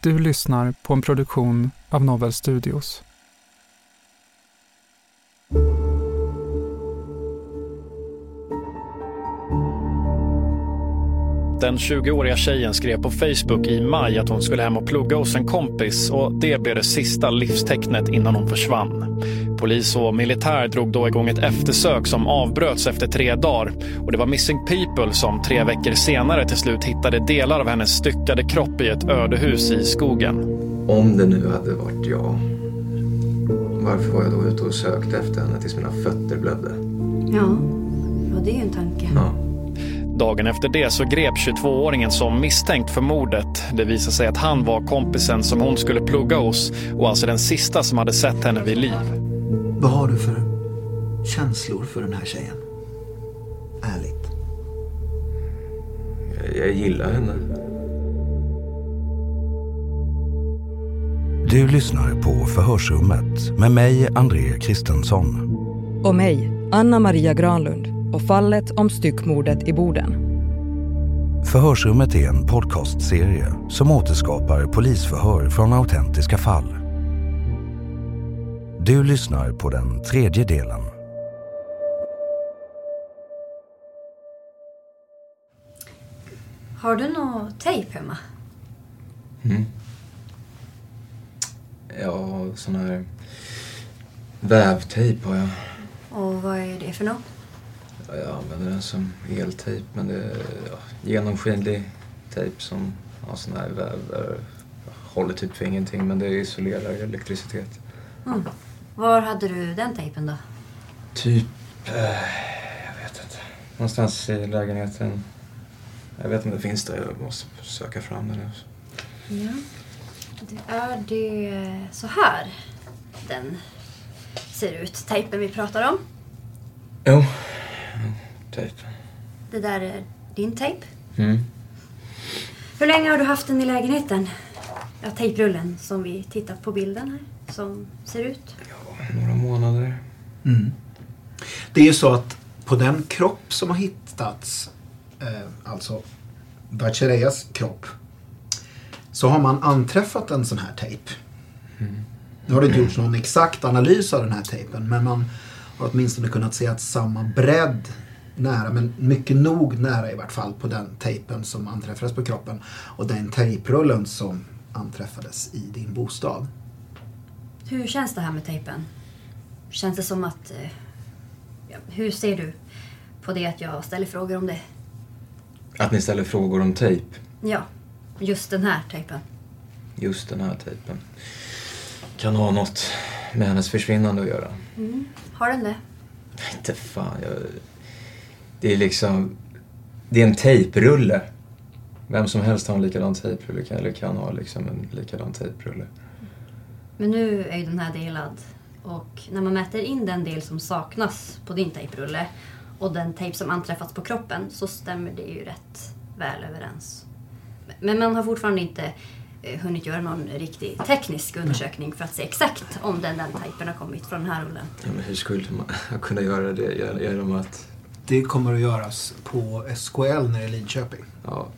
Du lyssnar på en produktion av Novel Studios. Den 20-åriga tjejen skrev på Facebook i maj att hon skulle hem och plugga hos en kompis och det blev det sista livstecknet innan hon försvann. Polis och militär drog då igång ett eftersök som avbröts efter tre dagar och det var Missing People som tre veckor senare till slut hittade delar av hennes styckade kropp i ett ödehus i skogen. Om det nu hade varit jag, varför var jag då ute och sökte efter henne tills mina fötter blödde? Ja, ja det är ju en tanke. Ja. Dagen efter det så grep 22-åringen som misstänkt för mordet. Det visade sig att han var kompisen som hon skulle plugga hos och alltså den sista som hade sett henne vid liv. Vad har du för känslor för den här tjejen? Ärligt. Jag, jag gillar henne. Du lyssnar på Förhörsrummet med mig, André Kristensson. Och mig, Anna Maria Granlund och fallet om styckmordet i Boden. Förhörsrummet är en podcastserie som återskapar polisförhör från autentiska fall. Du lyssnar på den tredje delen. Har du någon tejp hemma? Mm. Ja, sån här vävtejp har jag. Och vad är det för något? Ja, Jag använder den som eltejp men det är ja, genomskinlig tejp som har sån här väv. eh, Håller typ för ingenting men det isolerar elektricitet. Mm. Var hade du den tejpen då? Typ, eh, jag vet inte. Någonstans i lägenheten. Jag vet inte om det finns där, jag måste söka fram den. Ja. Det är det så här den ser ut, tejpen vi pratar om. Jo, tejp. Det där är din tejp. Mm. Hur länge har du haft den i lägenheten? Ja, tejprullen som vi tittat på bilden här, som ser ut. Några månader. Mm. Det är ju så att på den kropp som har hittats, eh, alltså Bachereas kropp, så har man anträffat en sån här tejp. Nu har det inte gjorts någon exakt analys av den här tejpen, men man har åtminstone kunnat se att samma bredd nära, men mycket nog nära i vart fall på den tejpen som anträffades på kroppen och den tejprullen som anträffades i din bostad. Hur känns det här med tejpen? Känns det som att... eh, Ja, hur ser du på det att jag ställer frågor om det? Att ni ställer frågor om tejp. Ja, just den här tejpen. Just den här tejpen. Kan ha något med hennes försvinnande att göra. Mm. Har den det? Inte fan, jag... Det är liksom... Det är en tejprulle. Vem som helst har en likadan tejprulle eller kan ha liksom en likadan tejprulle. Men nu är ju den här delad. Och när man mäter in den del som saknas på din tejprulle och den tejp som anträffats på kroppen så stämmer det ju rätt väl överens. Men man har fortfarande inte eh, hunnit göra någon riktig teknisk undersökning för att se exakt om den, den tejpen har kommit från den här rullen. Ja, men hur skulle man kunna göra det genom att... Det kommer att göras på SKL nere i Lidköping. Ja,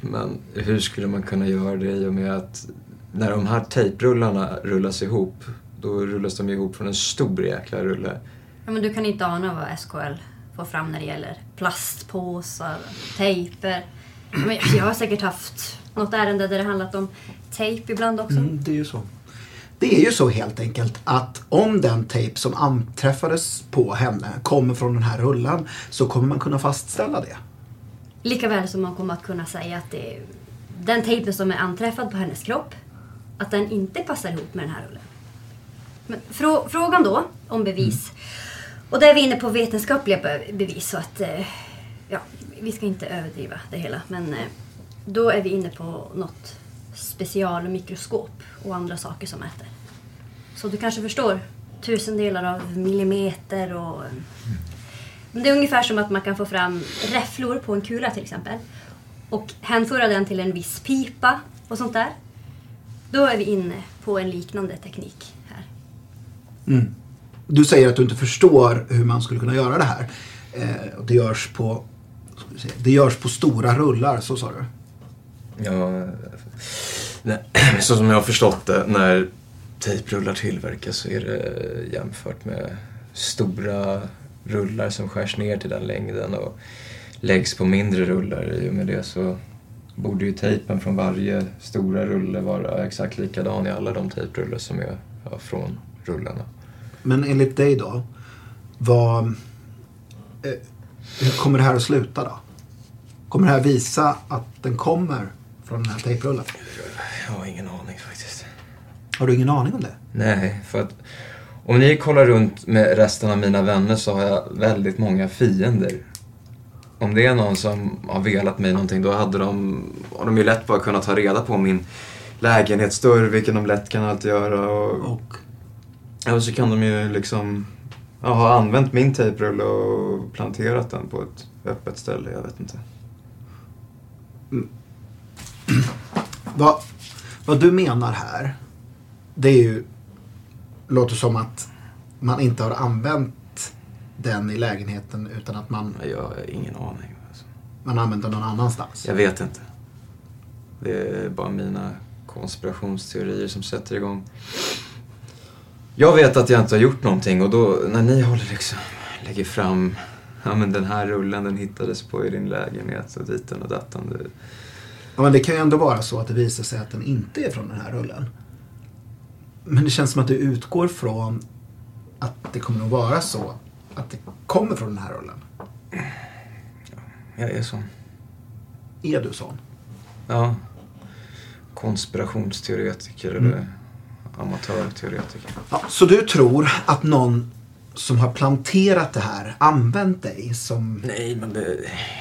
men hur skulle man kunna göra det i och med att när de här tejprullarna rullas ihop, då rullas de ihop från en stor jäkla rulle. Ja, men du kan inte ana vad SKL får fram när det gäller plastpåsar, tejper. Men jag har säkert haft något ärende där det handlat om tejp ibland också. Mm, det är ju så. Det är ju så helt enkelt att om den tejp som anträffades på henne kommer från den här rullen så kommer man kunna fastställa det. Likaväl som man kommer att kunna säga att det är den tejpen som är anträffad på hennes kropp, att den inte passar ihop med den här rullen. Men frå frågan då om bevis. Mm. Och där är vi inne på vetenskapliga bevis så att eh, ja, vi ska inte överdriva det hela. Men eh, då är vi inne på något specialmikroskop och andra saker som mäter. Så du kanske förstår, tusendelar av millimeter och... Men det är ungefär som att man kan få fram räfflor på en kula till exempel. Och hänföra den till en viss pipa och sånt där. Då är vi inne på en liknande teknik här. Mm. Du säger att du inte förstår hur man skulle kunna göra det här. Eh, det, görs på, det görs på stora rullar, så sa du? Ja, så som jag har förstått det, när tejprullar tillverkas så är det jämfört med stora rullar som skärs ner till den längden och läggs på mindre rullar. I och med det så borde ju tejpen från varje stora rulle vara exakt likadan i alla de tejprullar som är från rullarna. Men enligt dig då, vad, eh, hur kommer det här att sluta då? Kommer det här visa att den kommer från den här tejprullen? Jag har ingen aning faktiskt. Har du ingen aning om det? Nej, för att om ni kollar runt med resten av mina vänner så har jag väldigt många fiender. Om det är någon som har velat mig någonting då hade de, har de ju lätt bara kunnat ta reda på min lägenhetsdörr, vilken de lätt kan alltid göra. Och, och? Ja, så kan de ju liksom ja, ha använt min tejprulle och planterat den på ett öppet ställe, jag vet inte. Mm. vad, vad du menar här, det är ju, låter som att man inte har använt den i lägenheten utan att man... Jag har ingen aning. Alltså. Man använt den någon annanstans? Jag vet inte. Det är bara mina konspirationsteorier som sätter igång. Jag vet att jag inte har gjort någonting och då när ni håller liksom, lägger fram, ja men den här rullen den hittades på i din lägenhet och diten och datan. Det... Ja men det kan ju ändå vara så att det visar sig att den inte är från den här rullen. Men det känns som att du utgår från att det kommer att vara så att det kommer från den här rullen. Ja, jag är sån. Är du sån? Ja. Konspirationsteoretiker mm. eller amatörteoretiker. Ja, så du tror att någon som har planterat det här använt dig som... Nej, men det,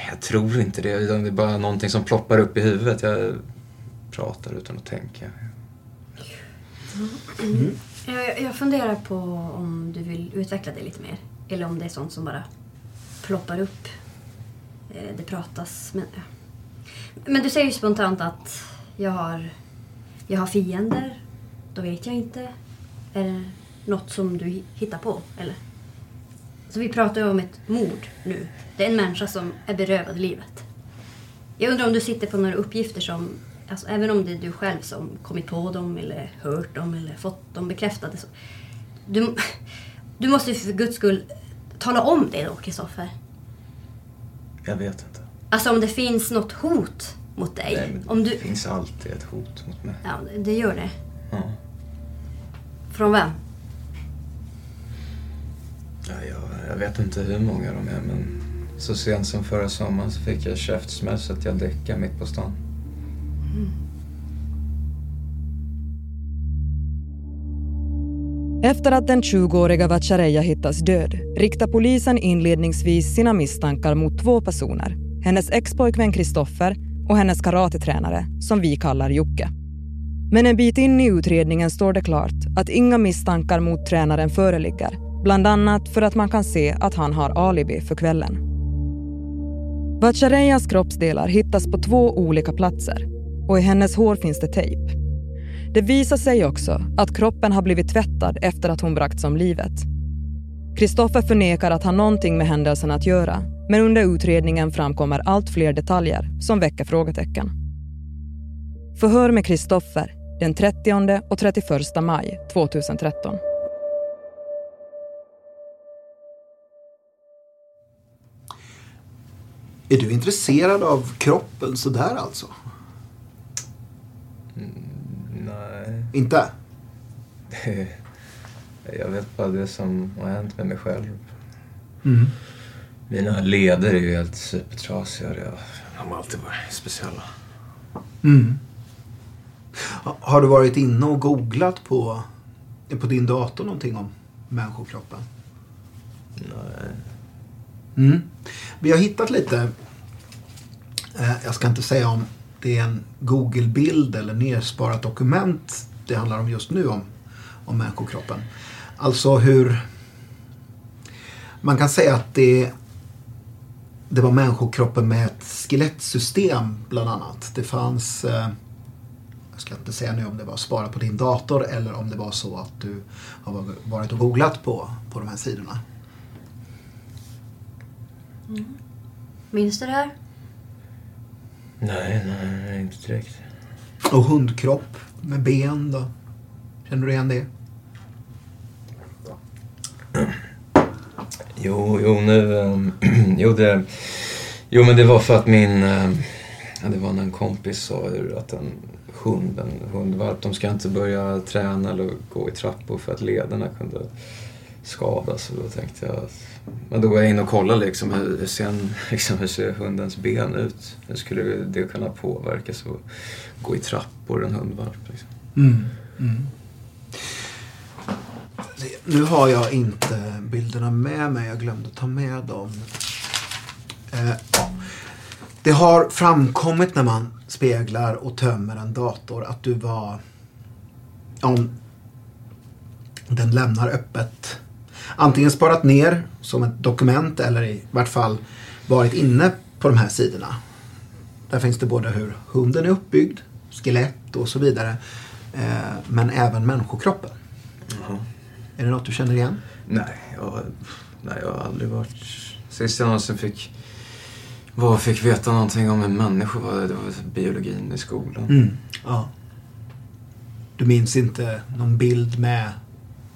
jag tror inte det. Det är bara någonting som ploppar upp i huvudet. Jag pratar utan att tänka. Mm. Jag, jag funderar på om du vill utveckla det lite mer. Eller om det är sånt som bara ploppar upp. Eh, det pratas. Men, men du säger ju spontant att jag har, jag har fiender. Då vet jag inte. Är det något som du hittar på, eller? Så vi pratar ju om ett mord nu. Det är en människa som är berövad livet. Jag undrar om du sitter på några uppgifter som, alltså, även om det är du själv som kommit på dem eller hört dem eller fått dem bekräftade. Så, du, du måste för guds skull tala om det då, Kristoffer. Jag vet inte. Alltså om det finns något hot mot dig. Nej, men om det du... finns alltid ett hot mot mig. Ja, det gör det. Ja. Från vem? Ja, jag, jag vet inte hur många de är men så sent som förra sommaren så fick jag käftsmäll så att jag däckade mitt på stan. Mm. Efter att den 20-åriga Vatchareeya hittas död riktar polisen inledningsvis sina misstankar mot två personer. Hennes expojkvän Kristoffer och hennes karatetränare, som vi kallar Jocke. Men en bit in i utredningen står det klart att inga misstankar mot tränaren föreligger Bland annat för att man kan se att han har alibi för kvällen. Vatchareyas kroppsdelar hittas på två olika platser och i hennes hår finns det tejp. Det visar sig också att kroppen har blivit tvättad efter att hon bragts om livet. Kristoffer förnekar att ha någonting med händelsen att göra men under utredningen framkommer allt fler detaljer som väcker frågetecken. Förhör med Kristoffer den 30 och 31 maj 2013. Är du intresserad av kroppen sådär alltså? Nej. Inte? Jag vet bara det som har hänt med mig själv. Mm. Mina leder är ju helt supertrasiga. De har alltid varit speciella. Mm. Ha- Har du varit inne och googlat på, på din dator någonting om människokroppen? Nej. Mm. Vi har hittat lite, eh, jag ska inte säga om det är en Google-bild eller nersparat dokument det handlar om just nu om, om människokroppen. Alltså hur, man kan säga att det, det var människokroppen med ett skelettsystem bland annat. Det fanns, eh, jag ska inte säga nu om det var sparat på din dator eller om det var så att du har varit och googlat på, på de här sidorna. Minns du det här? Nej, nej, inte direkt. Och hundkropp med ben då? Känner du igen det? Jo, jo nu... ehm, jo, det, jo, men det var för att min... ja, det var när en kompis sa att en hund, en hundvalp, de ska inte börja träna eller gå i trappor för att lederna kunde skadas. Och då tänkte jag att... Men då går jag in och kollar liksom hur, hur, ser, en, liksom, hur ser hundens ben ut? Hur skulle det kunna påverkas och gå i trappor, en hundvalp? Liksom. Mm. Mm. Nu har jag inte bilderna med mig. Jag glömde ta med dem. Eh, det har framkommit när man speglar och tömmer en dator att du var... Om den lämnar öppet. Antingen sparat ner som ett dokument eller i vart fall varit inne på de här sidorna. Där finns det både hur hunden är uppbyggd, skelett och så vidare. Eh, men även människokroppen. Är det något du känner igen? Nej, jag, nej, jag har aldrig varit... Sist jag någonsin fick, var, fick veta någonting om en människa var det, det var biologin i skolan. Mm. Ja. Du minns inte någon bild med...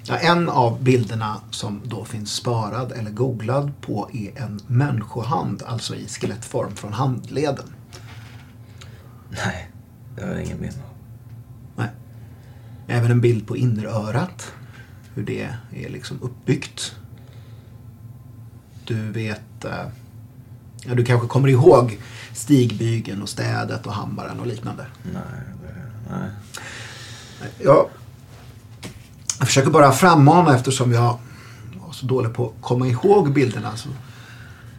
Ja, en av bilderna som då finns sparad eller googlad på är en människohand, alltså i skelettform från handleden. Nej, det har jag ingen minne av. Nej. Även en bild på innerörat. Hur det är liksom uppbyggt. Du vet... eh, Ja, du kanske kommer ihåg stigbygeln och städet och hammaren och liknande. Nej, det, nej. Jag, jag försöker bara frammana eftersom jag var så dålig på att komma ihåg bilderna så,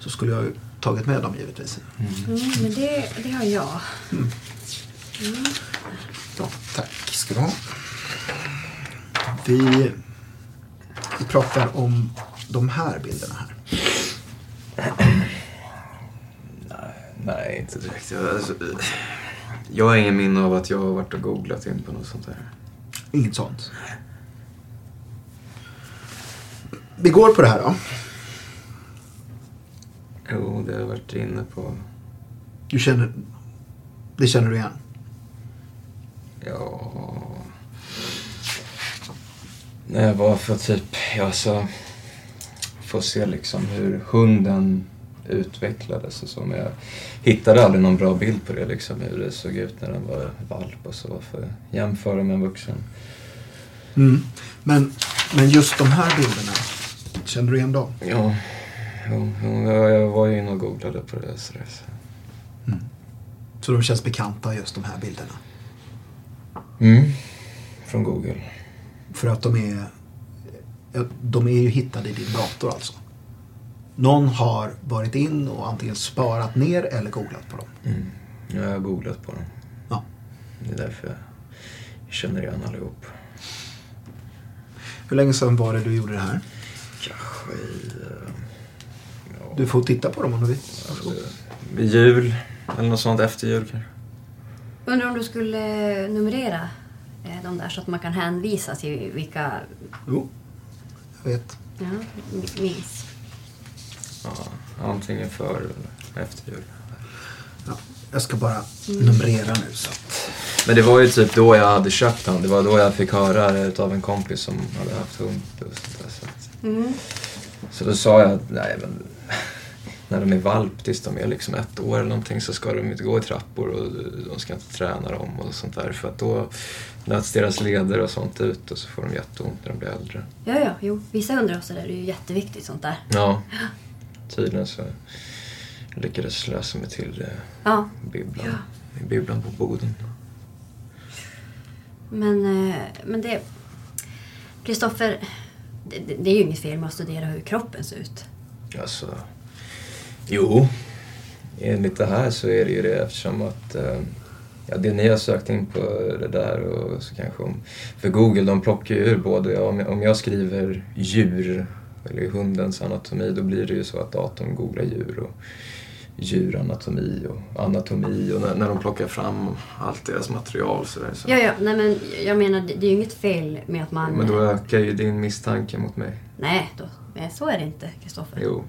så skulle jag ju tagit med dem givetvis. Mm, men det, det har jag. Mm. Ja, tack ska du ha. Vi, vi pratar om de här bilderna här. Nej, inte direkt. Jag, alltså, jag har ingen minne av att jag har varit och googlat in på något sånt där. Inget sånt. Vi går på det här då. Jo, det har jag varit inne på. Du känner, det känner du igen? Ja... När jag var för typ, ja så... Få se liksom hur hunden utvecklades och så. Men jag hittade aldrig någon bra bild på det liksom. Hur det såg ut när den var valp och så. För jämföra med en vuxen. Mm. Men, men just de här bilderna, känner du igen dem? Ja, jo, jo, jag, var ju inne och googlade på det. Så det så. De känns bekanta just de här bilderna? Mm. Från Google. För att de är, ja, de är ju hittade i din dator alltså. Någon har varit in och antingen sparat ner eller googlat på dem. Mm. Jag har googlat på dem. Ja. Det är därför jag känner igen allihop. Hur länge sedan var det du gjorde det här? Strategi... eh, ja, Du får titta på dem om du vill. alltså, vid jul, eller något sånt efter jul kanske. Undrar om du skulle numrera eh, de där så att man kan hänvisa till vilka Jo, jag vet. ja, minns. Ja, antingen före eller efter jul. Ja, jag ska bara numrera nu så att... Men det var ju typ då jag hade köpt den. Det var då jag fick höra det av en kompis som hade haft hund. Och sånt där, så, att, Mm. så då sa jag att nej men när de är valp tills de är liksom ett år eller någonting så ska de inte gå i trappor och de ska inte träna dem och sånt där för att då nöts deras leder och sånt ut och så får de jätteont när de blir äldre. Ja, ja, jo. Vissa hundar och sådär, det är ju jätteviktigt sånt där. Ja, tydligen så lyckades läsa mig till det Ja, bibblan, bibblan på Boden. men, eh, men det... Kristoffer, det, det- är ju inget fel med att studera hur kroppen ser ut. Alltså, jo. Enligt det här så är det ju det eftersom att eh, ja, det ni har sökt in på det där och så kanske om... För Google de plockar ju ur både, om, jag, om jag skriver djur eller hundens anatomi då blir det ju så att datorn googlar djur och djuranatomi och anatomi och när, när de plockar fram allt deras material så där, så. Ja, ja, nej men jag menar det, det är ju inget fel med att man... Men då ökar ju din misstanke mot mig. Nej, då, så är det inte, Kristoffer. Jo.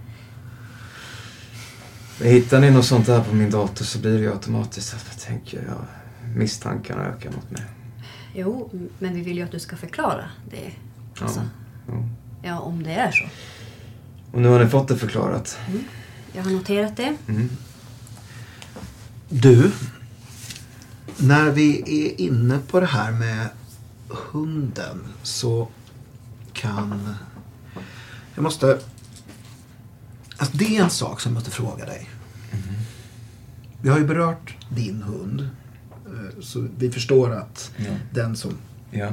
Hittar ni något sånt där på min dator så blir det ju automatiskt att jag tänker, ja, misstankarna ökar mot mig. Jo, men vi vill ju att du ska förklara det. Ja. Alltså, jo. ja, om det är så. Och nu har ni fått det förklarat. Jag har noterat det. Mm. Du, när vi är inne på det här med hunden så kan... Jag måste... Alltså det är en sak som jag måste fråga dig. Vi har ju berört din hund. eh, Så vi förstår att Ja. den som Ja.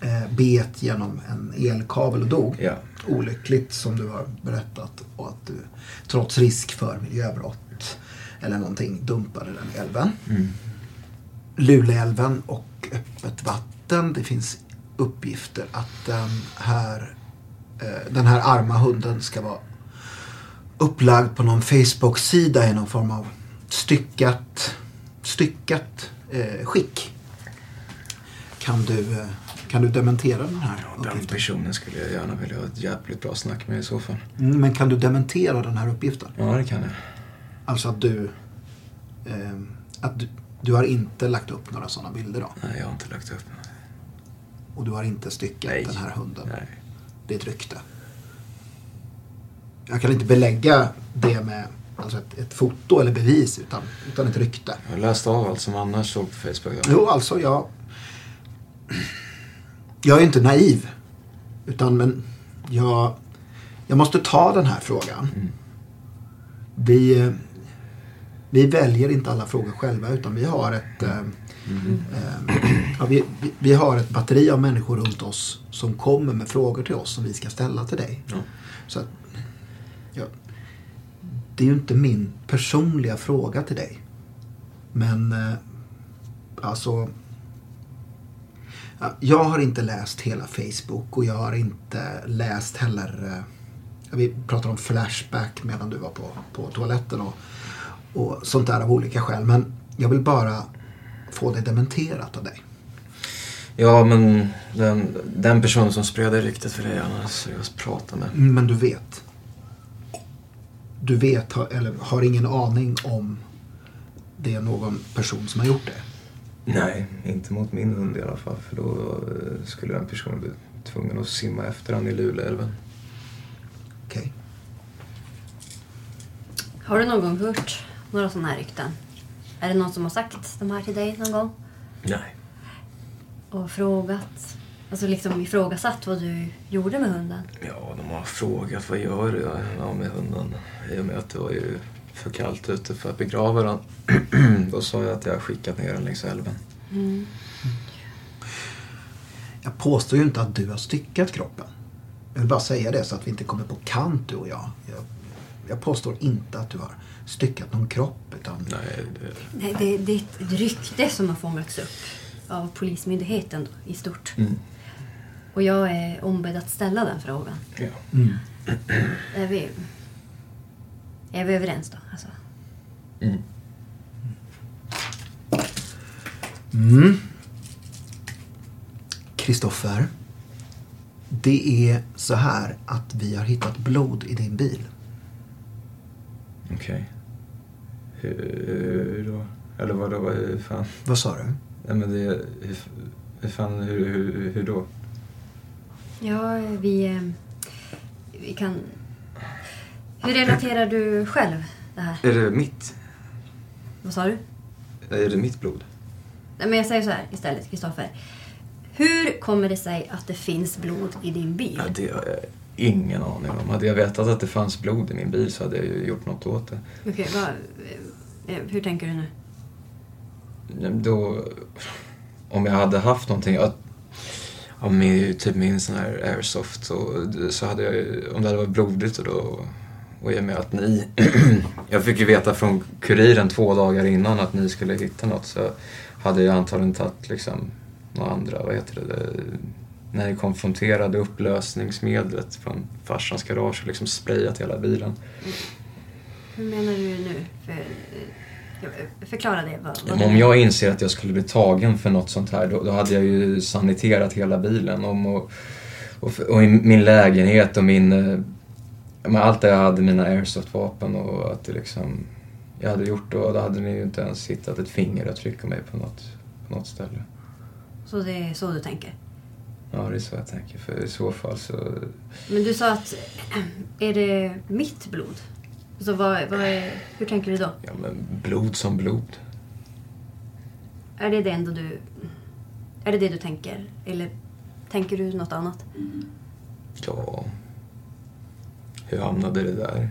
eh, bet genom en elkabel och dog. Ja. Olyckligt som du har berättat. Och att du trots risk för miljöbrott eller någonting dumpade den älven. Mm. Luleälven och öppet vatten. Det finns uppgifter att den här, eh, den här arma hunden ska vara upplagd på någon Facebook-sida i någon form av styckat, styckat eh, skick. Kan du, eh, kan du dementera den här Den uppgiften? personen skulle jag gärna vilja ha ett jävligt bra snack med i så fall. Mm, Men kan du dementera den här uppgiften? Ja, det kan jag. Alltså att du, eh, att du, du har inte lagt upp några sådana bilder då? Nej, jag har inte lagt upp. Och du har inte styckat Nej. den här hunden? Nej. Det är ett rykte. Jag kan inte belägga det med alltså ett, ett foto eller bevis utan, utan ett rykte. Jag har läst av allt som annars såg på Facebook. Ja. Jo, alltså jag... Jag är inte naiv. Utan men jag, jag måste ta den här frågan. Vi, eh, vi väljer inte alla frågor själva utan vi har ett eh, eh, ja, vi, vi, har ett batteri av människor runt oss som kommer med frågor till oss som vi ska ställa till dig. Ja. Så att, ja, det är ju inte min personliga fråga till dig. Men eh, alltså Jag har inte läst hela Facebook och jag har inte läst heller eh, Vi pratar om Flashback medan du var på, på toaletten och, och sånt där av olika skäl. Men jag vill bara få det dementerat av dig. Ja, men den, den personen som spred det ryktet vill jag gärna seriöst prata med. Mm, Men du vet. Du vet eller har ingen aning om det är någon person som har gjort det. Nej, inte mot min hund i alla fall. För då eh, skulle den personen bli tvungen att simma efter han i Luleälven. Okej. Har du någon gång hört några sådana här rykten? Är det någon som har sagt de här till dig någon gång? Nej. Och frågat? Alltså liksom ifrågasatt vad du gjorde med hunden? Ja, de har frågat vad gör du ja, med hunden? I och med att det var ju för kallt ute för att begrava den. Då sa jag att jag har skickat ner den längs älven. Jag påstår ju inte att du har styckat kroppen. Jag vill bara säga det så att vi inte kommer på kant du och jag. Jag, jag påstår inte att du har styckat någon kropp utan Nej, det... Nej, det, det är ett rykte som har fångats upp av Polismyndigheten då, i stort. Mm. Och jag är ombedd att ställa den frågan. Ja. Mm. Är vi, överens då? Alltså, Mm. Mm. Kristoffer. Det är så här att vi har hittat blod i din bil. Okej. Hur då? Eller vadå? Vad hur fan? Vad sa du? Nej men det... Hur, hur fan, hur, hur, hur då? ja, vi, eh, vi kan... Hur relaterar du själv det här? Är det mitt? Vad sa du? Är det mitt blod? Nej, men jag säger så här istället, Kristoffer. Hur kommer det sig att det finns blod i din bil? Ja, det har jag ingen aning om. Hade jag vetat att det fanns blod i min bil så hade jag ju gjort något åt det. Okej, vad, eh, hur tänker du nu? Då, om jag hade haft någonting, att, ja, min, typ min sån här airsoft, så, så hade jag om det hade varit blodigt och då, och i och med att ni, jag fick ju veta från kuriren två dagar innan att ni skulle hitta något så hade jag antagligen tagit liksom några andra, vad heter det, när ni konfronterade upplösningsmedlet från farsans garage och liksom sprayat hela bilen. Hur menar du nu? För, eh, förklara det. Vad, vad om jag inser att jag skulle bli tagen för något sånt här, då, då hade jag ju saniterat hela bilen. Om och, och, och i min lägenhet och min... Men allt det jag hade, mina airsoft-vapen och att det liksom... Jag hade gjort då, då hade ni ju inte ens hittat ett fingeravtryck av mig på något, på något ställe. Så det är så du tänker? Ja, det är så jag tänker. För i så fall så... Men du sa att... Är det mitt blod? Så vad, vad är, hur tänker du då? Ja, men blod som blod. Är det det enda du... Är det det du tänker? Eller tänker du något annat? Ja... Hur hamnade det där?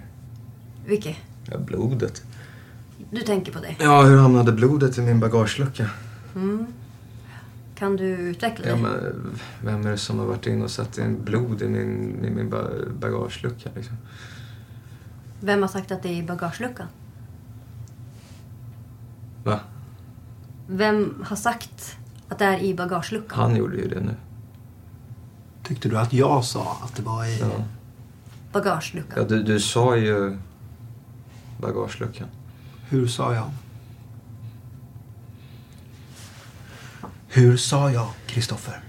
Vilket? Ja, blodet. Du tänker på det? Ja, hur hamnade blodet i min bagagelucka? Mm. Kan du utveckla det? Ja, men vem är det som har varit inne och satt in blod i min, i min ba- bagagelucka? Liksom? Vem har sagt att det är i bagageluckan? Va? Vem har sagt att det är i bagageluckan? Han gjorde ju det nu. Tyckte du att jag sa att det var i... Ja, Bagageluckan? ja du, du sa ju bagageluckan. Hur sa jag? Hur sa jag, Kristoffer?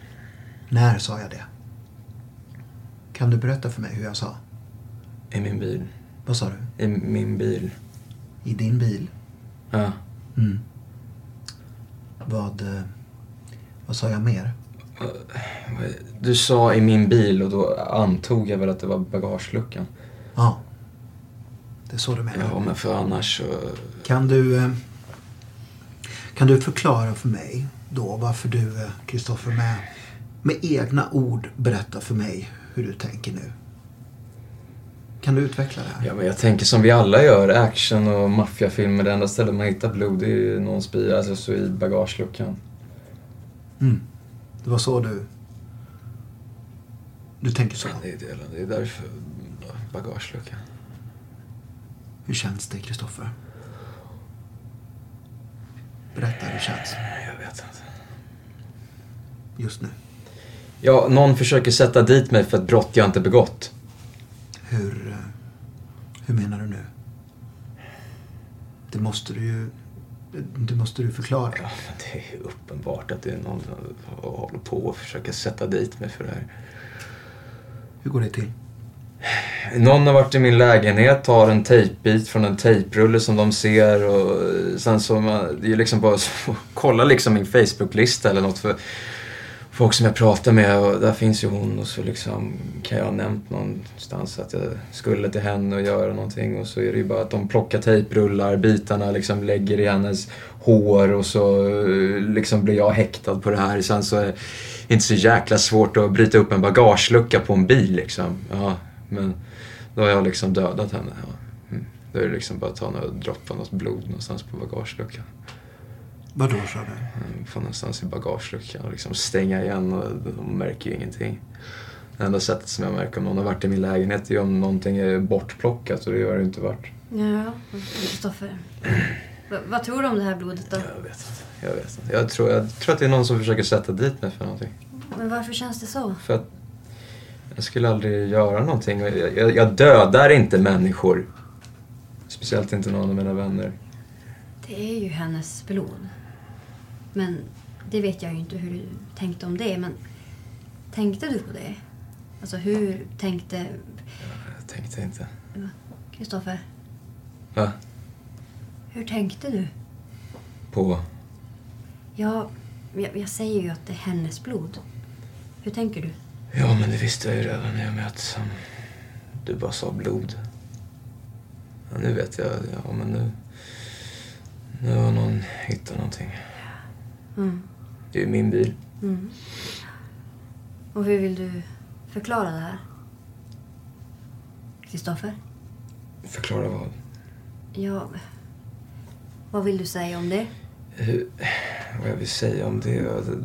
När sa jag det? Kan du berätta för mig hur jag sa? I min bil. Vad sa du? I min bil. I din bil? Ja. Mm. Vad, eh, vad sa jag mer? Du sa i min bil och då antog jag väl att det var bagageluckan. Ja. Det är så du menar? Ja, men för annars så... Kan du, eh, kan du förklara för mig då varför du, eh, Kristoffer, med, med egna ord berättar för mig hur du tänker nu? Kan du utveckla det här? Ja, men jag tänker som vi alla gör, action och maffiafilmer. Det enda stället man hittar blod är ju någons bil, alltså så i bagageluckan. Mm. Det var så du... Du tänker så? Det är, det, det är därför bagageluckan. Hur känns det, Kristoffer? Berätta hur det känns Jag vet inte. just nu. Ja, någon försöker sätta dit mig för ett brott jag inte begått. Hur, eh, hur menar du nu? Det måste du ju... Det måste du förklara. Ja, det är uppenbart att det är någon som håller på och försöker sätta dit mig för det här. Hur går det till? Någon har varit i min lägenhet, tar en tejpbit från en tejprulle som de ser och sen så man, det är liksom bara att kolla liksom min Facebook-lista eller något för folk som jag pratar med och där finns ju hon och så liksom kan jag ha nämnt någonstans att jag skulle till henne och göra någonting och så är det ju bara att de plockar tejprullar, bitarna liksom lägger i hennes hår och så eh, liksom blir jag häktad på det här. Sen så är det inte så jäkla svårt att bryta upp en bagagelucka på en bil liksom. Ja, men då har jag liksom dödat henne. Ja. Mm. Då är det liksom bara att ta några droppar något blod någonstans på bagageluckan. Vad då, sa du? Mm, Få någonstans i bagageluckan och liksom stänga igen och de märker ju ingenting. Det enda sättet som jag märker om någon har varit i min lägenhet är om någonting är bortplockat och det har det inte varit. Ja, Kristoffer. Va- vad tror du om det här blodet då? Jag vet inte. Jag vet inte. Jag tror, jag tror att det är någon som försöker sätta dit mig för någonting. Men Men varför känns det så? För att jag skulle aldrig göra någonting. Jag, jag, jag dödar inte människor. Speciellt inte någon av mina vänner. Det är ju hennes blod. Men det vet jag ju inte hur du tänkte om det. Men tänkte du på det? Alltså hur tänkte... Jag tänkte inte. Kristoffer, Va? hur tänkte du? På? Ja, jag, jag säger ju att det är hennes blod. Hur tänker du? Ja, men det visste jag ju redan när jag mötte som du bara sa blod. Ja, nu vet jag. Ja, men nu... Nu har någon hittat någonting. Mm. Det är min bil. Mm. Och hur vill du förklara det här? Kristoffer? Förklara vad? Ja, vad vill du säga om det? Hur, vad jag vill säga om det?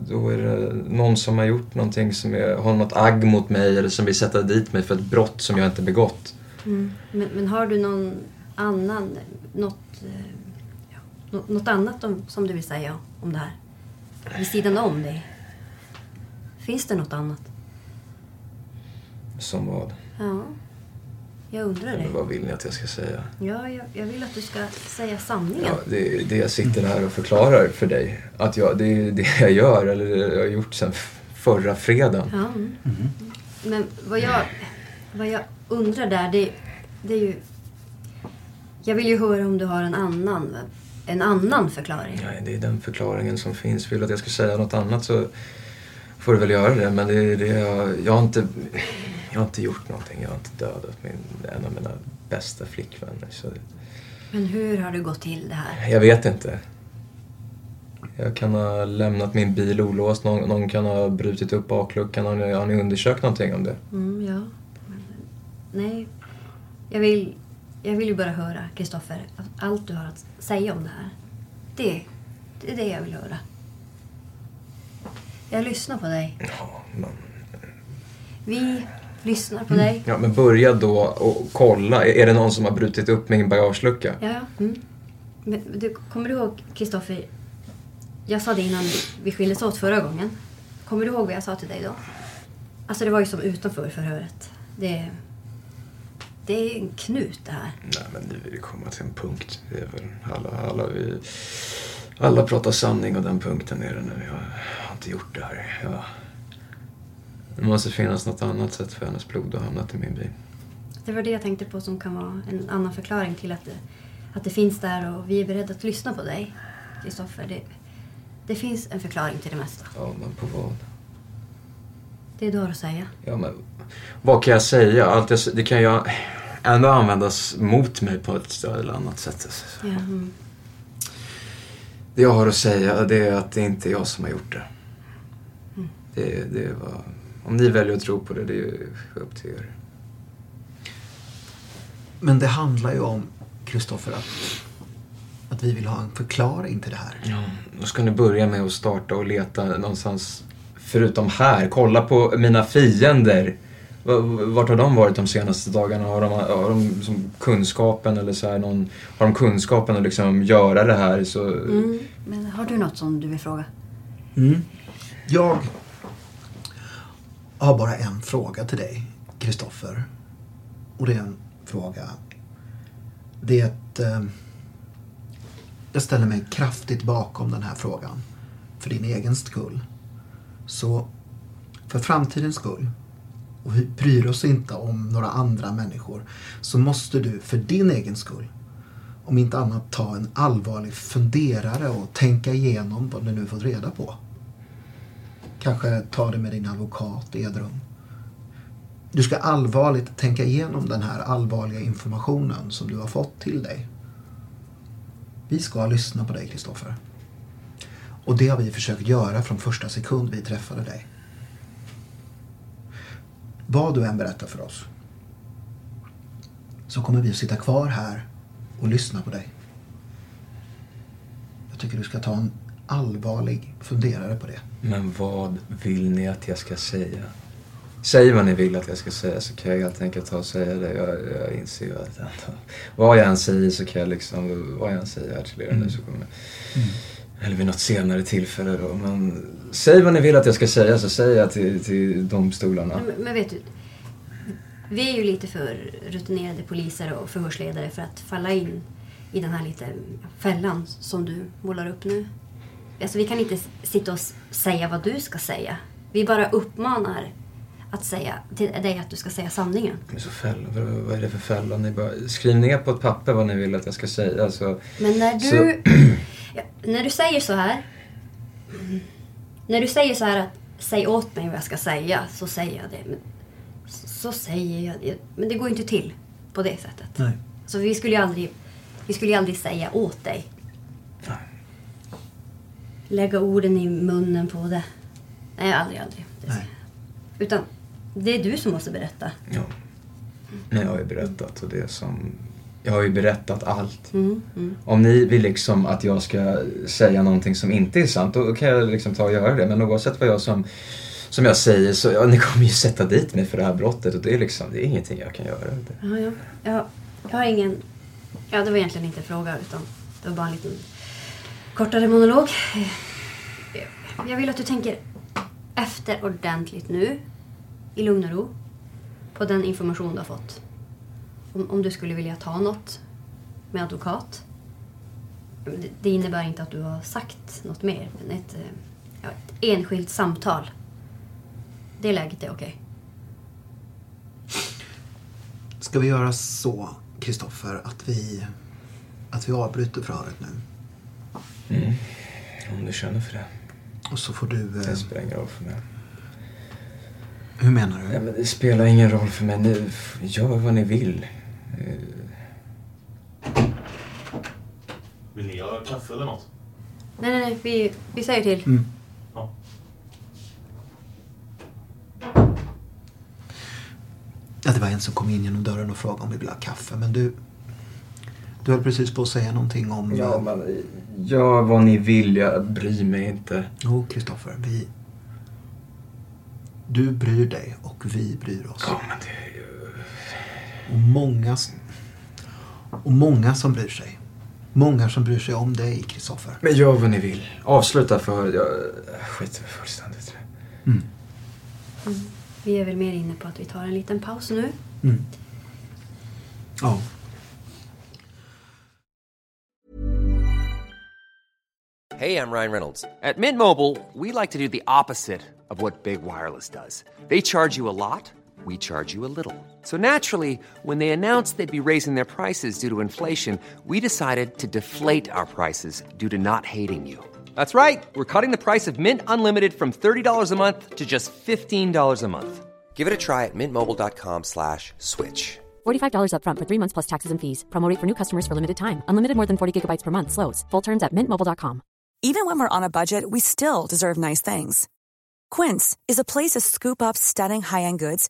Då är det någon som har gjort någonting som är, har något agg mot mig eller som vill sätta dit mig för ett brott som jag inte begått. Mm. Men, men har du någon annan, något, eh, ja, något annat om, som du vill säga om det här? Vid sidan om det? Finns det något annat? Som vad? Ja, jag undrar Men det. vad vill ni att jag ska säga? Ja, jag, jag vill att du ska säga sanningen. Ja, det är det jag sitter här och förklarar för dig. Att jag, det är det jag gör, eller jag har gjort sedan förra fredagen. Ja. mm. Men vad jag, vad jag undrar där, det, det är ju... Jag vill ju höra om du har en annan, en annan förklaring. Nej, det är den förklaringen som finns. Vill du att jag ska säga något annat så får du väl göra det. Men det är det jag, jag, har inte, jag har inte gjort någonting. Jag har inte dödat min, en av mina bästa flickvänner. Så Men hur har det gått till det här? jag vet inte. Jag kan ha lämnat min bil olåst. Någon, någon kan ha brutit upp bakluckan. Har ni, har ni undersökt någonting om det? Mm, ja. Men, nej, jag vill, jag vill ju bara höra, Kristoffer, allt du har att säga om det här. Det, det är det jag vill höra. Jag lyssnar på dig. Ja, men, Vi lyssnar på dig. ja, men börja då och kolla. Är är det någon som har brutit upp min bagagelucka? Ja, ja. Mm. Men du, kommer du ihåg, Kristoffer? Jag sa det innan vi skildes åt förra gången. Kommer du ihåg vad jag sa till dig då? Alltså det var ju som utanför förhöret. Det, det är en knut det här. Nej, men nu vill vi komma till en punkt. Det är väl alla, alla, vi, alla pratar sanning och den punkten är det nu. Jag har inte gjort det här. Jag, det måste finnas något annat sätt för hennes blod att hamna i min bil. Det var det jag tänkte på som kan vara en annan förklaring till att det, att det finns där och vi är beredda att lyssna på dig, Kristoffer. Det, det finns en förklaring till det mesta. Ja, men på vad? Det är du har att säga. Ja, men vad kan jag säga? Allt jag, det kan ju ändå användas mot mig på ett eller annat sätt. Mm. Det jag har att säga det är att det inte är jag som har gjort det. Mm. Det, det var, om ni väljer att tro på det, det är upp till er. Men det handlar ju om, Kristoffer, att, att vi vill ha en förklaring till det här. Ja, då ska ni börja med att starta och leta någonstans förutom här. Kolla på mina fiender. Vart har de varit de senaste dagarna? Har de, har de som kunskapen eller så här någon, Har de kunskapen att liksom göra det här så... Mm. Men har du något som du vill fråga? Mm. Jag har bara en fråga till dig, Kristoffer. Och det är en fråga. Det är ett... Eh, jag ställer mig kraftigt bakom den här frågan. För din egen skull. Så för framtidens skull och vi bryr oss inte om några andra människor så måste du för din egen skull om inte annat ta en allvarlig funderare och tänka igenom vad du nu fått reda på. Kanske ta det med din advokat i Edrum. Du ska allvarligt tänka igenom den här allvarliga informationen som du har fått till dig. Vi ska lyssna på dig, Kristoffer. Och det har vi försökt göra från första sekund vi träffade dig. Vad du än berättar för oss så kommer vi att sitta kvar här och lyssna på dig. Jag tycker du ska ta en allvarlig funderare på det. Men vad vill ni att jag ska säga? Säg vad ni vill att jag ska säga så kan jag helt enkelt ta och säga det. Jag, jag inser ju att vad jag än säger så kan jag liksom, vad jag än säger här till er nu så kommer Eller vid något senare tillfälle då. Men säg vad ni vill att jag ska säga så säger jag till, till domstolarna. Men, men vet du, vi är ju lite för rutinerade poliser och förhörsledare för att falla in i den här lite fällan som du målar upp nu. Alltså vi kan inte sitta och säga vad du ska säga. Vi bara uppmanar att säga till dig att du ska säga sanningen. Men så fälla, vad, är det för fälla? Ni bara, skriv ner på ett papper vad ni vill att jag ska säga. Alltså, Men när du, så, ja, när du säger så här. När du säger så här att säg åt mig vad jag ska säga så säger jag det. Men, så säger jag det. Men det går ju inte till på det sättet. Nej. Så vi skulle ju aldrig, vi skulle ju aldrig säga åt dig. Lägga orden i munnen på det. Nej, aldrig, aldrig. Nej. Utan det är du som måste berätta. ja. Men jag har ju berättat och det som... Jag har ju berättat allt. Mm, mm. Om ni vill liksom att jag ska säga någonting som inte är sant, då kan jag liksom ta och göra det. Men oavsett vad jag som, som jag säger så, ja, ni kommer ju sätta dit mig för det här brottet och det är liksom, det är ingenting jag kan göra. Ja, ja. Jag, jag har ingen... Ja, det var egentligen inte en fråga utan det var bara en liten kortare monolog. Jag vill att du tänker efter ordentligt nu, i lugn och ro, på den information du har fått. Om, om du skulle vilja ta något med advokat. Det, det innebär inte att du har sagt något mer, men ett, eh, ja, ett enskilt samtal. Det läget är okej. Ska vi göra så, Kristoffer, att vi, att vi avbryter förhöret nu? Mm. Om du känner för det. Och så får du... Det Eh, spelar ingen roll för mig. hur menar du? Ja, men det spelar ingen roll för mig. Ni, gör vad ni vill. Eh, Vill ni ha kaffe eller något? Nej, nej, nej. Vi, vi säger till. Mm. Ja. Ja, det var en som kom in genom dörren och frågade om vi ville ha kaffe. Men du... Du höll precis på att säga någonting om... Ja, eh, men gör vad ni vill. Jag bryr mig inte. Jo, Kristoffer, vi... Du bryr dig och vi bryr oss. Ja, men det. Och många... Och många som bryr sig. Många som bryr sig om dig, Kristoffer. Men gör vad ni vill. Avsluta för Jag skiter fullständigt i det. Mm. Vi är väl mer inne på att vi tar en liten paus nu. Mm. Ja. Hey, I'm Ryan Reynolds. At Mint Mobile, we like to do the opposite of what Big Wireless does. They charge you a lot, we charge you a little. So naturally, when they announced they'd be raising their prices due to inflation, we decided to deflate our prices due to not hating you. That's right. We're cutting the price of Mint Unlimited from $30 a month to just $15 a month. Give it a try at mintmobile.com slash switch. $45 upfront for three months plus taxes and fees. Promote rate for new customers for limited time. Unlimited more than 40 gigabytes per month. Slows. Full terms at mintmobile.com. Even when we're on a budget, we still deserve nice things. Quince is a place to scoop up stunning high-end goods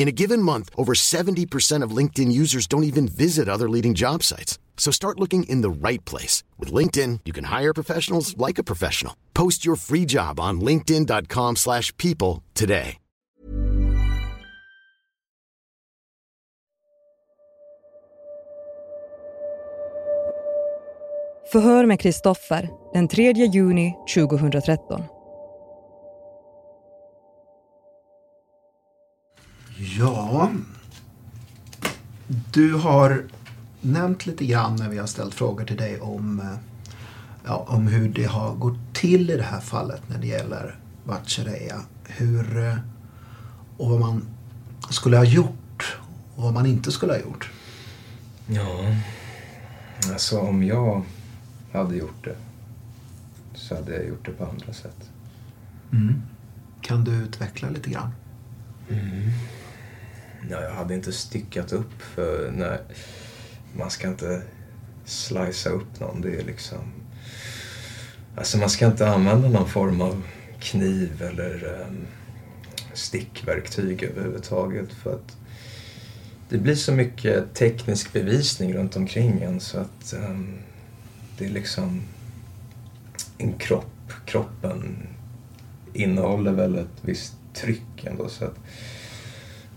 In a given month, over 70% of LinkedIn users don't even visit other leading job sites. So start looking in the right place. With LinkedIn, you can hire professionals like a professional. Post your free job on linkedin.com slash people today. Förhör med Kristoffer den 3 juni 2013. Ja, du har nämnt lite grann när vi har ställt frågor till dig om, eh, ja, om hur det har gått till i det här fallet när det gäller Vatchareeya. Hur, eh, och vad man skulle ha gjort och vad man inte skulle ha gjort. Ja, alltså om jag hade gjort det så hade jag gjort det på andra sätt. Mm. Kan du utveckla lite grann? Mm. Ja, jag hade inte styckat upp för nej, man ska inte slicea upp någon. Det är liksom... Alltså man ska inte använda någon form av kniv eller um, stickverktyg överhuvudtaget för att det blir så mycket teknisk bevisning runt omkring en så att um, det är liksom en kropp. Kroppen innehåller väl ett visst tryck ändå så att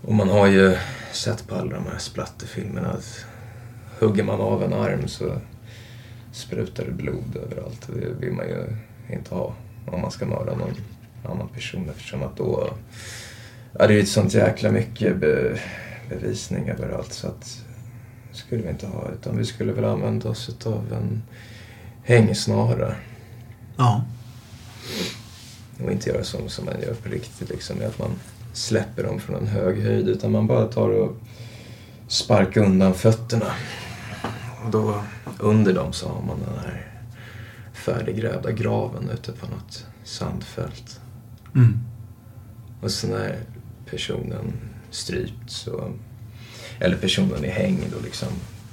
och man har ju sett på alla de här splatterfilmerna att hugger man av en arm så sprutar det blod överallt. Det vill man ju inte ha om man ska mörda någon annan person eftersom att då... Ja, det är ju sånt jäkla mycket be, bevisning överallt så att skulle vi inte ha utan vi skulle väl använda oss av en hängsnara. Ja. Och inte göra som, som man gör på riktigt liksom, att man släpper dem från en hög höjd utan man bara tar och sparkar undan fötterna. Och då under dem så har man den här färdiggrävda graven ute på något sandfält. Mm. Och så när personen strypts så, eller personen är hängd och liksom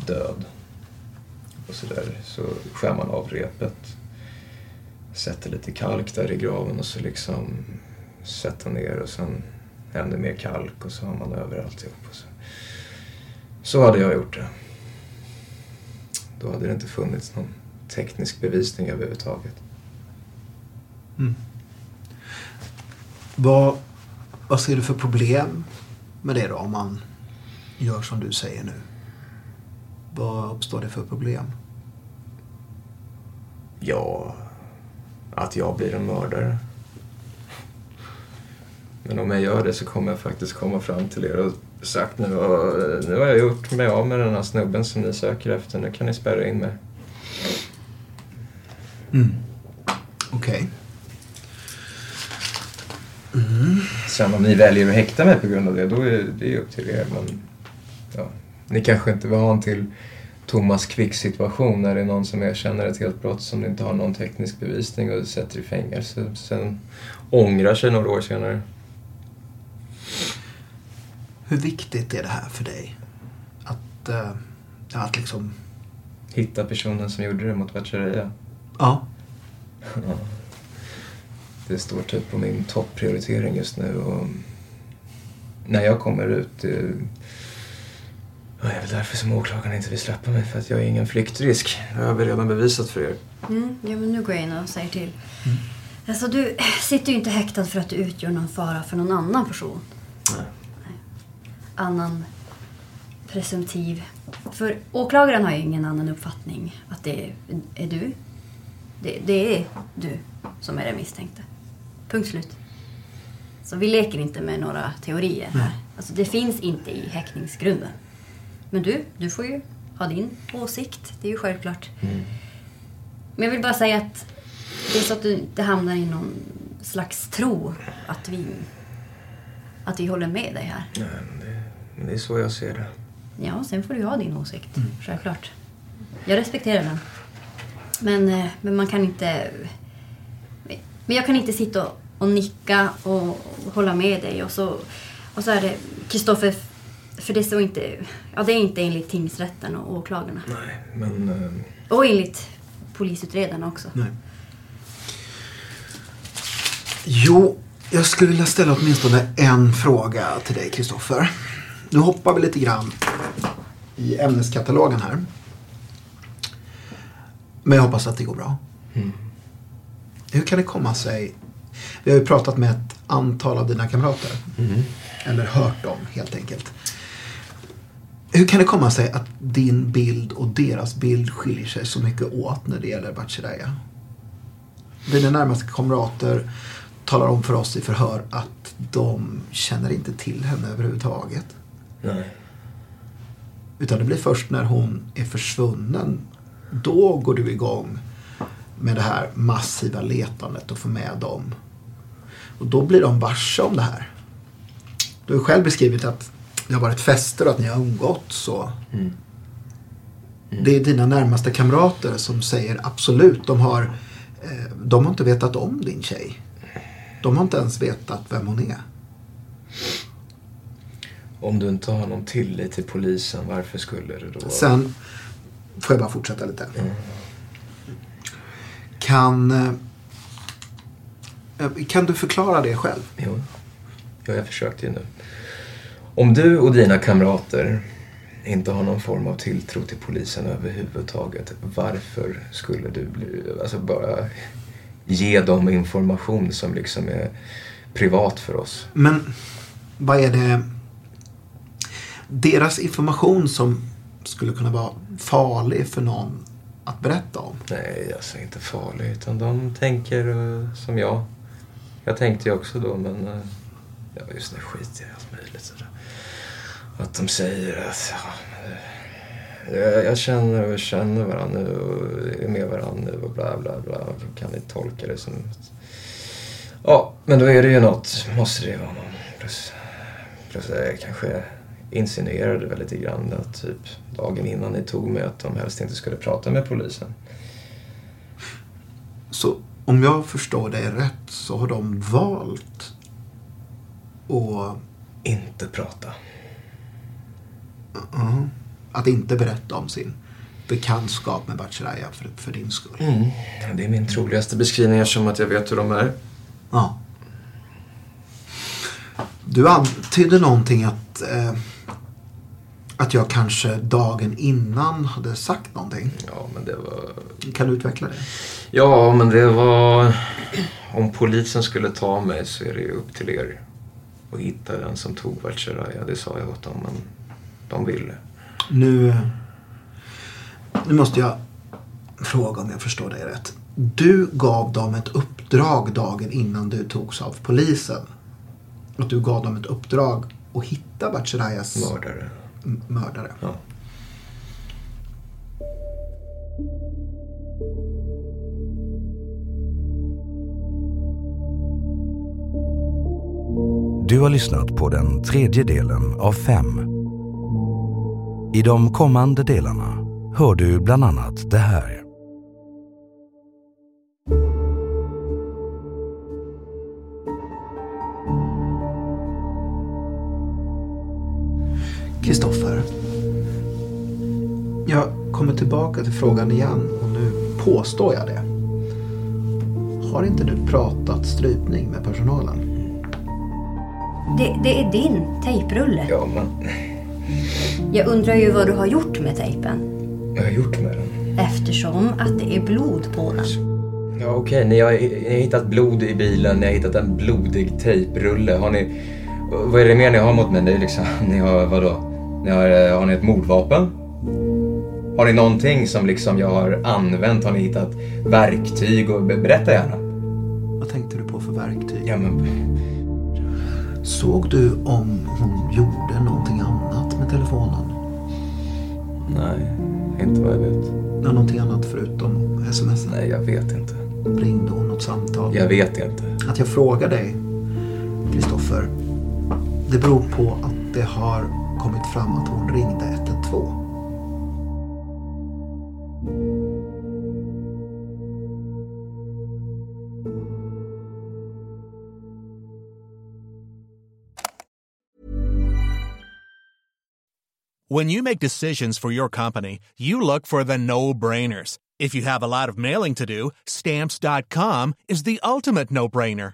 död och sådär så skär man av repet. Sätter lite kalk där i graven och så liksom sätter ner och sen ännu mer kalk och så har man över alltihop. Och så. så hade jag gjort det. Då hade det inte funnits någon teknisk bevisning överhuvudtaget. Mm. Vad, vad ser du för problem med det då om man gör som du säger nu? Vad uppstår det för problem? Ja, att jag blir en mördare. Men om jag gör det så kommer jag faktiskt komma fram till er och sagt nu, nu har jag gjort mig av med den här snubben som ni söker efter. Nu kan ni spärra in mig. Mm. Okej. Okay. Mm. Sen om ni väljer att häkta mig på grund av det, då är det upp till er. Men ja, ni kanske inte var van till Thomas Quick situation när det är någon som erkänner ett helt brott som inte har någon teknisk bevisning och sätter i fängelse. Sen ångrar sig några år senare. Hur viktigt är det här för dig? Att, uh, att liksom... Hitta personen som gjorde det mot Vatchareeya? Ja. ja. Det står typ på min topprioritering just nu och när jag kommer ut det Ja, det är väl därför som åklagaren inte vill släppa mig, för att jag är ingen flyktrisk. Det har vi redan bevisat för er. Mm, ja, men nu går jag in och säger till. Mm. Alltså, du sitter ju inte häktad för att du utgör någon fara för någon annan person. Nej. Annan presumtiv. För åklagaren har ju ingen annan uppfattning att det är du. Det, det är du som är den misstänkte. Punkt slut. Så vi leker inte med några teorier här. Alltså, det finns inte i häktningsgrunden. Men du, du får ju ha din åsikt. Det är ju självklart. Men jag vill bara säga att det är så att du inte hamnar i någon slags tro att vi, att vi håller med dig här. Nej, det, det är så jag ser det. Ja, sen får du ha din åsikt. Självklart. Jag respekterar den. Men, eh, men man kan inte... Men jag kan inte sitta och, och nicka och, och hålla med dig och så, och så är det Kristoffer, för det så inte... Ja, det är inte enligt tingsrätten och åklagarna. Nej, men... eh, Och enligt polisutredarna också. Nej. Jo, jag skulle vilja ställa åtminstone en fråga till dig Kristoffer. Nu hoppar vi lite grann i ämneskatalogen här. Men jag hoppas att det går bra. Mm. Hur kan det komma sig? Vi har ju pratat med ett antal av dina kamrater. Mm. Eller hört dem helt enkelt. Hur kan det komma sig att din bild och deras bild skiljer sig så mycket åt när det gäller Bachereya? Dina närmaste kamrater talar om för oss i förhör att de känner inte till henne överhuvudtaget. Nej. Utan det blir först när hon är försvunnen. Då går du igång med det här massiva letandet och får med dem. Och då blir de varse om det här. Du har själv beskrivit att det har varit fester och att ni har umgåtts. Och Mm. Det är dina närmaste kamrater som säger absolut. De har, eh, de har inte vetat om din tjej. De har inte ens vetat vem hon är. Om du inte har någon tillit till polisen, varför skulle du då... Sen får jag bara fortsätta lite. Kan, eh, kan du förklara det själv? Jo. Ja, jag försökte ju nu. Om du och dina kamrater inte har någon form av tilltro till polisen överhuvudtaget, varför skulle du bli, alltså bara ge dem information som liksom är privat för oss? Men vad är det deras information som skulle kunna vara farlig för någon att berätta om? Nej, alltså inte farlig, utan de tänker uh, som jag. Jag tänkte ju också då, men uh, ja, just nu skiter jag i allt möjligt. Sådär. Att de säger att ja, eh, jag, jag känner och känner varandra nu och är med varandra nu och bla bla bla. Kan ni tolka det som... att- Ja, men då är det ju något, måste det ju vara någon. Plus, plus det kanske insinuerade väl lite grann att typ dagen innan ni tog mig att de helst inte skulle prata med polisen. Så om jag förstår dig rätt så har de valt att... Inte prata. Ja, att inte berätta om sin bekantskap med Bachereya för, för din skull. Mm. Det är min troligaste beskrivning eftersom att jag vet hur de är. Ja. Du antydde någonting att, eh, att jag kanske dagen innan hade sagt någonting. Ja, men det var... Kan du utveckla det? Ja, men det var... Om polisen skulle ta mig så är det ju upp till er att hitta den som tog Vatcheraya. Det sa jag åt dem, men de ville. Nu, nu måste jag fråga om jag förstår dig rätt. Du gav dem ett uppdrag dagen innan du togs av polisen. Att du gav dem ett uppdrag att hitta Bacherayas Mördare. Mördare. Ja. Du har lyssnat på den tredje delen av fem. I de kommande delarna hör du bland annat det här. Kristoffer. Jag kommer tillbaka till frågan igen och nu påstår jag det. Har inte du pratat strypning med personalen? Det, det är din tejprulle. Ja, men Jag undrar ju vad du har gjort med tejpen. jag har gjort med den. Eftersom att det är blod på den. Ja, okej. Ni, har, ni har hittat blod i bilen, ni har hittat en blodig tejprulle. Har ni... Vad är det mer ni har mot mig? Det är liksom, ni har vadå? Ni har, eh, har ni ett mordvapen? Har ni någonting som liksom jag har använt? Har ni hittat verktyg? Och be- berätta gärna. Vad tänkte du på för verktyg? Ja, men... Såg du om hon gjorde någonting annat med telefonen? Nej, inte vad jag vet. Ja, någonting annat förutom sms? Nej, jag vet inte. Ringde hon något samtal? Jag vet inte. Att jag frågar dig, Kristoffer, det beror på att det har kommit fram att hon ringde 112. When you make decisions for your company, you look for the no brainers. If you have a lot of mailing to do, stamps.com is the ultimate no brainer.